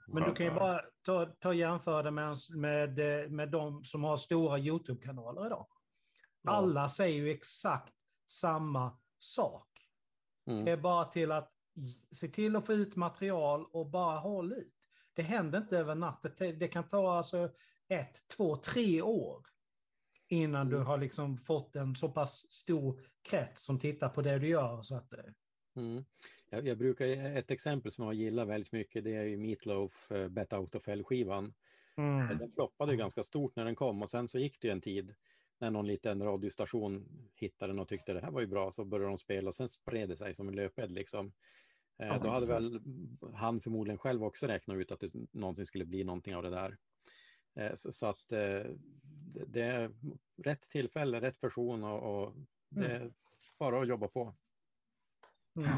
Men du kan ju bara ta, ta jämföra det med, med, med de som har stora YouTube-kanaler idag. Alla säger ju exakt samma sak. Mm. Det är bara till att se till att få ut material och bara håll ut. Det händer inte över natten. Det kan ta alltså ett, två, tre år innan du mm. har liksom fått en så pass stor krets som tittar på det du gör. Så att, eh. mm. Jag, jag, brukar, ett exempel som jag gillar väldigt mycket det är ju Meatloaf uh, Bet Out of Hell-skivan. Mm. Den floppade ganska stort när den kom och sen så gick det en tid när någon liten radiostation hittade den och tyckte det här var ju bra så började de spela och sen spred det sig som en löpeld liksom. Eh, då hade väl han förmodligen själv också räknat ut att det någonsin skulle bli någonting av det där. Eh, så, så, att eh, det är rätt tillfälle, rätt person och, och det mm. är bara att jobba på. Mm.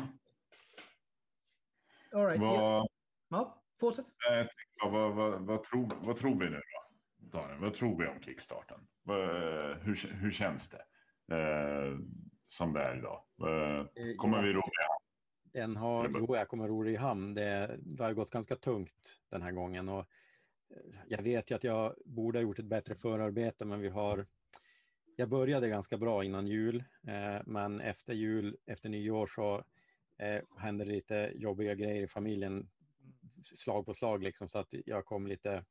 All right. Vad, ja, fortsätt. vad, vad, vad, tror, vad tror vi nu då? Daniel, vad tror vi om kickstarten? Hur, hur känns det eh, som det är idag? Kommer vi ro den har, jo, jag kommer ro i hamn. Det, det har gått ganska tungt den här gången och jag vet ju att jag borde ha gjort ett bättre förarbete, men vi har jag började ganska bra innan jul, eh, men efter jul, efter nyår så eh, hände det lite jobbiga grejer i familjen, slag på slag liksom, så att jag kom lite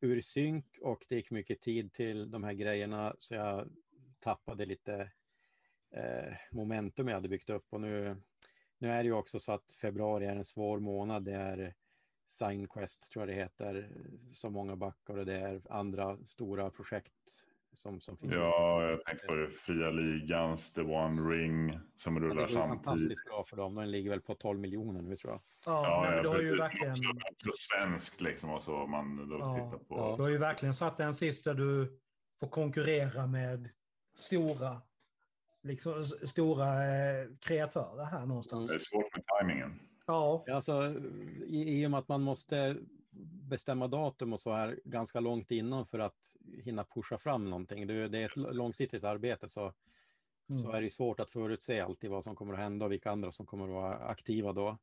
ur synk och det gick mycket tid till de här grejerna, så jag tappade lite eh, momentum jag hade byggt upp. Och nu, nu är det ju också så att februari är en svår månad, det är Signquest tror jag det heter, som många backar och det är andra stora projekt som, som finns. Ja, jag tänker på det fria ligans, The One Ring som rullar samtidigt. Det går fantastiskt bra för dem. Den ligger väl på 12 miljoner nu tror jag. Ja, ja, men du har ju verkligen... Också svenskt liksom och så man då ja, tittar på. Ja. Du har ju verkligen satt en sist där du får konkurrera med stora liksom, stora eh, kreatörer här någonstans. Det är svårt med tajmingen. Ja. Alltså, i, I och med att man måste bestämma datum och så här ganska långt innan för att hinna pusha fram någonting. Det, det är ett långsiktigt arbete så, mm. så är det svårt att förutse alltid vad som kommer att hända och vilka andra som kommer att vara aktiva då.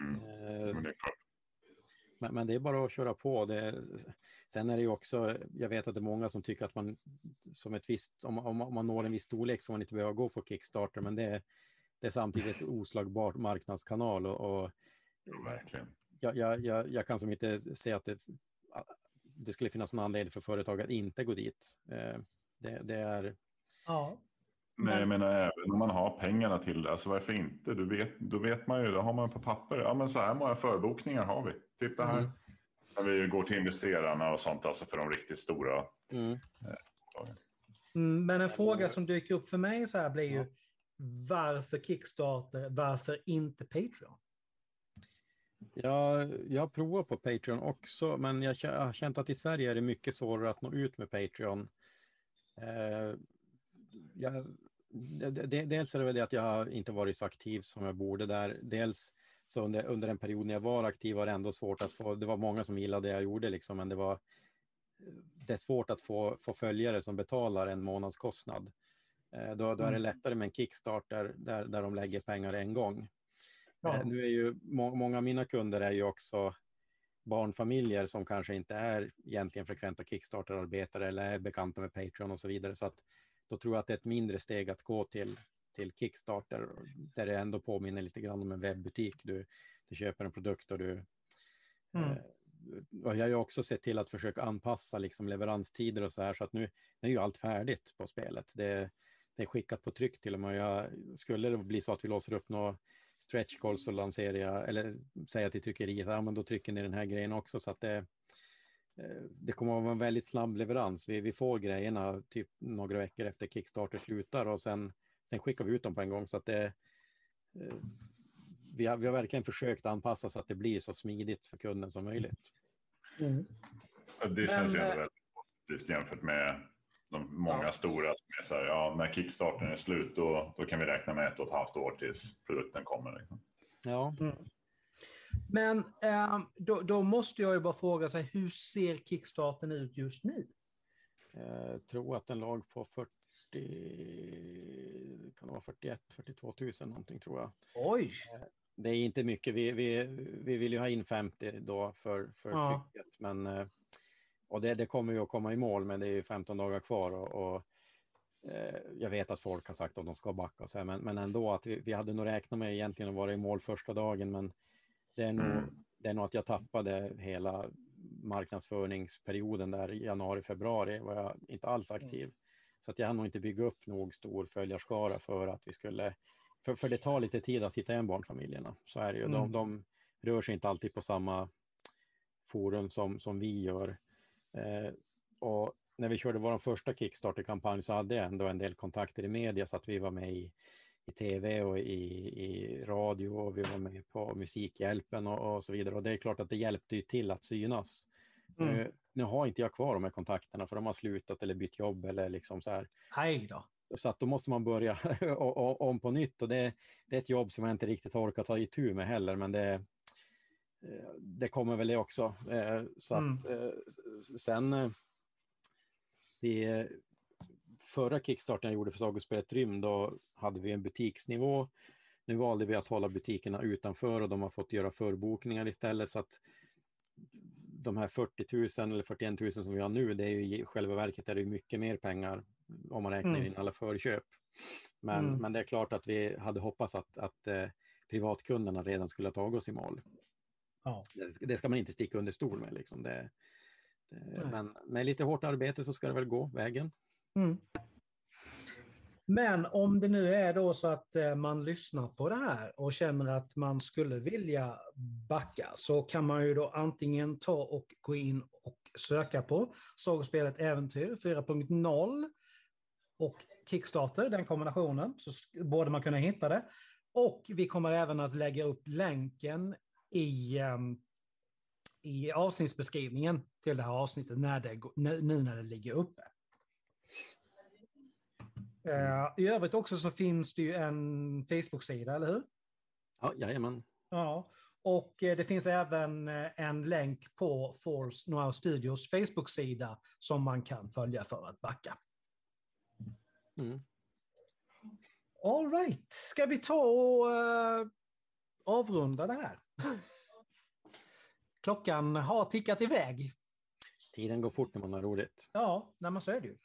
Mm. Eh, men, men, det är bara att köra på. Det, sen är det ju också, jag vet att det är många som tycker att man som ett visst, om, om, om man når en viss storlek så man inte behöver gå på Kickstarter, men det, det är samtidigt ett oslagbart marknadskanal och, och Verkligen. Jag, jag, jag, jag, kan som inte se att det, det skulle finnas någon anledning för företag att inte gå dit. Eh, det, det är... Ja. Nej, jag menar även om man har pengarna till det, alltså varför inte? Du vet, då vet man ju, då har man på papper, ja men så här många förbokningar har vi. Titta här. Mm. När vi går till investerarna och sånt, alltså för de riktigt stora. Mm. Eh, mm, men en fråga som dyker upp för mig så här blir ju, varför Kickstarter, varför inte Patreon? Ja, jag har provat på Patreon också, men jag har känt att i Sverige är det mycket svårare att nå ut med Patreon. Eh, jag, dels är det väl det att jag inte varit så aktiv som jag borde där. Dels så under, under en period när jag var aktiv var det ändå svårt att få, det var många som gillade det jag gjorde liksom, men det var det är svårt att få, få följare som betalar en månadskostnad. Eh, då, då är det mm. lättare med en Kickstarter där, där de lägger pengar en gång. Ja. Eh, nu är ju må, många av mina kunder är ju också barnfamiljer som kanske inte är egentligen frekventa Kickstarter-arbetare eller är bekanta med Patreon och så vidare. Så att då tror jag att det är ett mindre steg att gå till, till Kickstarter där det ändå påminner lite grann om en webbutik. Du, du köper en produkt och du... Mm. Eh, och jag har ju också sett till att försöka anpassa liksom leveranstider och så här så att nu, nu är ju allt färdigt på spelet. Det, det är skickat på tryck till och med. Jag, skulle det bli så att vi låser upp några stretch goals så lanserar jag, eller säger till tryckeriet, ja men då trycker ni den här grejen också så att det, eh, det kommer att vara en väldigt snabb leverans. Vi, vi får grejerna typ några veckor efter Kickstarter slutar och sen, sen skickar vi ut dem på en gång så att det, vi, har, vi har verkligen försökt anpassa så att det blir så smidigt för kunden som möjligt. Mm. Det känns ju ändå väldigt positivt jämfört med de många ja. stora som är så här, ja, när kickstarten är slut då, då kan vi räkna med ett och ett halvt år tills produkten kommer. Liksom. Ja. Mm. Men eh, då, då, måste jag ju bara fråga sig, hur ser kickstarten ut just nu? Jag eh, tror att den låg på 40, kan det vara 41, 42 000 någonting tror jag. Oj! Eh, det är inte mycket, vi, vi, vi vill ju ha in 50 då för, för ja. trycket, men eh, och det, det kommer ju att komma i mål, men det är ju 15 dagar kvar och, och eh, jag vet att folk har sagt att de ska backa och så här, men, men ändå att vi, vi hade nog räknat med egentligen att vara i mål första dagen, men det är nog, mm. det är nog att jag tappade hela marknadsföringsperioden där januari, februari var jag inte alls aktiv. Mm. Så att jag hann nog inte bygga upp nog stor följarskara för att vi skulle, för, för det tar lite tid att hitta hem barnfamiljerna. Så är det ju. Mm. De, de rör sig inte alltid på samma forum som, som vi gör. Eh, och när vi körde vår första Kickstarter-kampanj så hade jag ändå en del kontakter i media så att vi var med i, i tv och i, i radio och vi var med på Musikhjälpen och, och så vidare. Och det är klart att det hjälpte ju till att synas. Mm. Nu, nu, har inte jag kvar de här kontakterna för de har slutat eller bytt jobb eller liksom så här. Hej då. Så att då måste man börja om på nytt och det, det, är ett jobb som jag inte riktigt orkar ta itu med heller men det, det kommer väl det också. Eh, så mm. att eh, sen vi, förra kickstarten jag gjorde för Sagospelet Rymd, då hade vi en butiksnivå. Nu valde vi att hålla butikerna utanför och de har fått göra förbokningar istället så att de här 40 000 eller 41 000 som vi har nu, det är ju i själva verket är det mycket mer pengar om man räknar mm. in alla förköp. Men, mm. men det är klart att vi hade hoppats att, att eh, privatkunderna redan skulle ha tagit oss i mål. Ja. Det, det, ska man inte sticka under stol med. Liksom. Det, det, men med lite hårt arbete så ska det väl gå vägen. Mm. Men om det nu är då så att eh, man lyssnar på det här och känner att man skulle vilja backa så kan man ju då antingen ta och gå in och söka på Sagospelet Äventyr 4.0 och Kickstarter, den kombinationen, så borde man kunna hitta det. Och vi kommer även att lägga upp länken i, um, i avsnittsbeskrivningen till det här avsnittet när det, nu när det ligger uppe. Uh, I övrigt också så finns det ju en Facebook-sida, eller hur? Ja, jajamän. Ja, och eh, det finns även eh, en länk på Force Noir Studios Facebook-sida som man kan följa för att backa. Mm. All right, ska vi ta och uh, avrunda det här? Klockan har tickat iväg. Tiden går fort när man har roligt. Ja, nej, men så är det ju.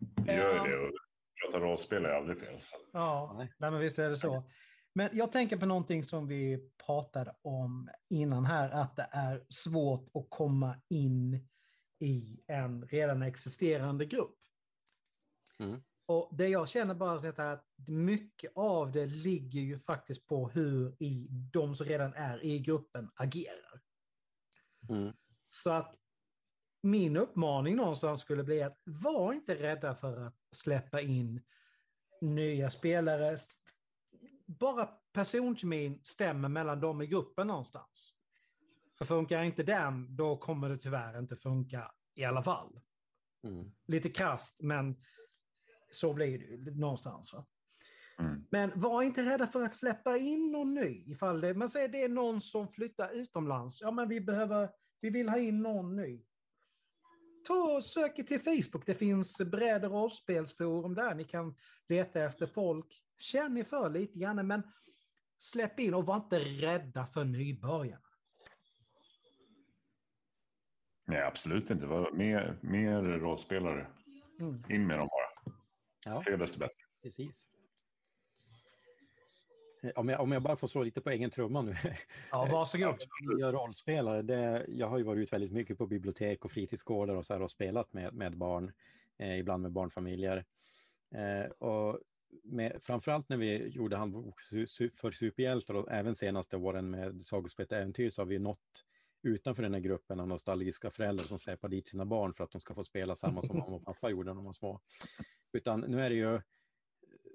Det gör det. Och prata rollspel är aldrig fel. Ja, nej. men visst är det så. Men jag tänker på någonting som vi pratade om innan här, att det är svårt att komma in i en redan existerande grupp. Mm. Och det jag känner bara är att mycket av det ligger ju faktiskt på hur i, de som redan är i gruppen agerar. Mm. Så att min uppmaning någonstans skulle bli att var inte rädda för att släppa in nya spelare. Bara personkemin stämmer mellan dem i gruppen någonstans. För funkar inte den, då kommer det tyvärr inte funka i alla fall. Mm. Lite krast, men så blir det någonstans. Va? Mm. Men var inte rädda för att släppa in någon ny. Ifall det, man säger det är någon som flyttar utomlands. Ja, men vi, behöver, vi vill ha in någon ny. Ta och sök till Facebook. Det finns bräd och rollspelsforum där ni kan leta efter folk. Känn er för lite grann, men släpp in och var inte rädda för nybörjarna. Nej, absolut inte. Mer, mer rollspelare. Mm. In med dem bara. Ja. Fler desto bättre. Precis. Eh, om jag, om jag bara får slå lite på egen trumma nu. Ja, varsågod. Jag rollspelare, det, jag har ju varit ut väldigt mycket på bibliotek och fritidsgårdar och så här och spelat med, med barn, eh, ibland med barnfamiljer. Eh, och med, framförallt när vi gjorde handbok för superhjältar och även senaste åren med Sagospelet Äventyr så har vi nått utanför den här gruppen av nostalgiska föräldrar som släpar dit sina barn för att de ska få spela samma som mamma och pappa gjorde när de var små. Utan nu är det ju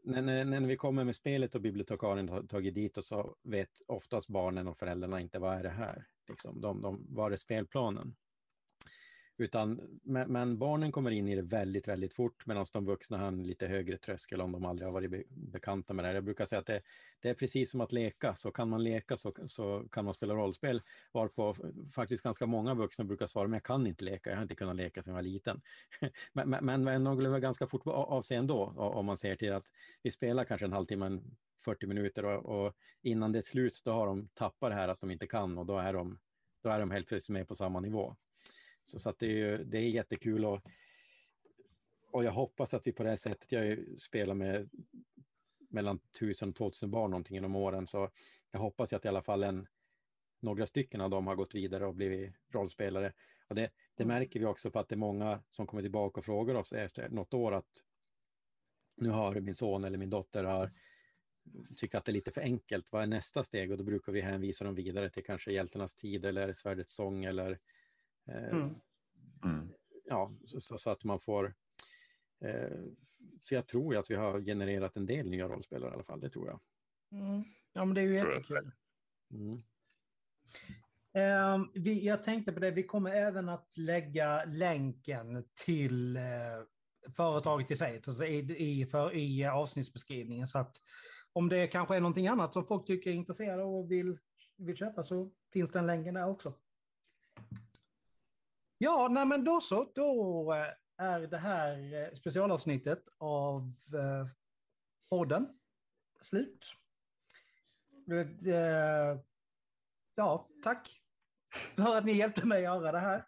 när, när, när, vi kommer med spelet och bibliotekarien har tagit dit och så vet oftast barnen och föräldrarna inte vad är det här. Liksom. De, de, var är spelplanen? Utan, men, men, barnen kommer in i det väldigt, väldigt fort medan de vuxna har en lite högre tröskel om de aldrig har varit be, bekanta med det. här. Jag brukar säga att det, det, är precis som att leka. Så kan man leka så, så kan man spela rollspel. Varpå faktiskt ganska många vuxna brukar svara, men jag kan inte leka, jag har inte kunnat leka sedan jag var liten. men, men, men de glömmer ganska fort av sig ändå om man ser till att vi spelar kanske en halvtimme, 40 minuter och, och innan det är slut då har de tappat det här att de inte kan och då är de, då är de helt plötsligt med på samma nivå. Så, så att det, är, det är jättekul och, och jag hoppas att vi på det här sättet, jag spelar med mellan 1000 och 2000 barn någonting genom åren, så jag hoppas att i alla fall en, några stycken av dem har gått vidare och blivit rollspelare. Och det, det mm. märker vi också på att det är många som kommer tillbaka och frågar oss efter något år att nu har min son eller min dotter har tycker att det är lite för enkelt. Vad är nästa steg? Och då brukar vi hänvisa dem vidare till kanske Hjältarnas tid eller Svärdets sång eller mm. Mm. Ja, så, så, att man får... Eh, för jag tror ju att vi har genererat en del nya rollspelare i alla fall, det tror jag. Mm. Ja, men det är ju jättekul. Mm. Um, vi, jag tänkte på det, vi kommer även att lägga länken till uh, företaget i sig alltså i, i, för, i avsnittsbeskrivningen. Så att om det kanske är någonting annat som folk tycker är intresserade och vill, vill köpa så finns den länken där också. Ja, nej men då så. Då eh, är det här eh, specialavsnittet av eh, podden slut. Ja, tack för att ni hjälpte mig att göra det här.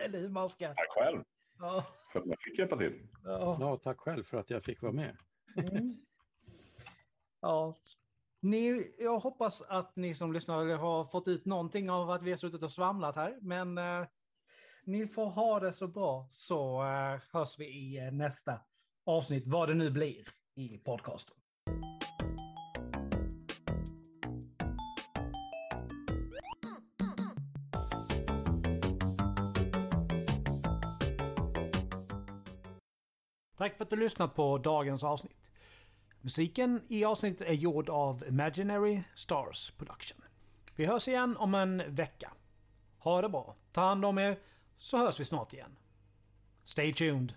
Eller hur man ska. Tack själv ja. för att jag fick hjälpa till. Ja. ja, tack själv för att jag fick vara med. Mm. Ja, ni, jag hoppas att ni som lyssnar har fått ut någonting av att vi har suttit och svamlat här, men ni får ha det så bra så eh, hörs vi i eh, nästa avsnitt, vad det nu blir i podcasten. Tack för att du lyssnat på dagens avsnitt. Musiken i avsnittet är gjord av Imaginary Stars Production. Vi hörs igen om en vecka. Ha det bra, ta hand om er så hörs vi snart igen. Stay tuned!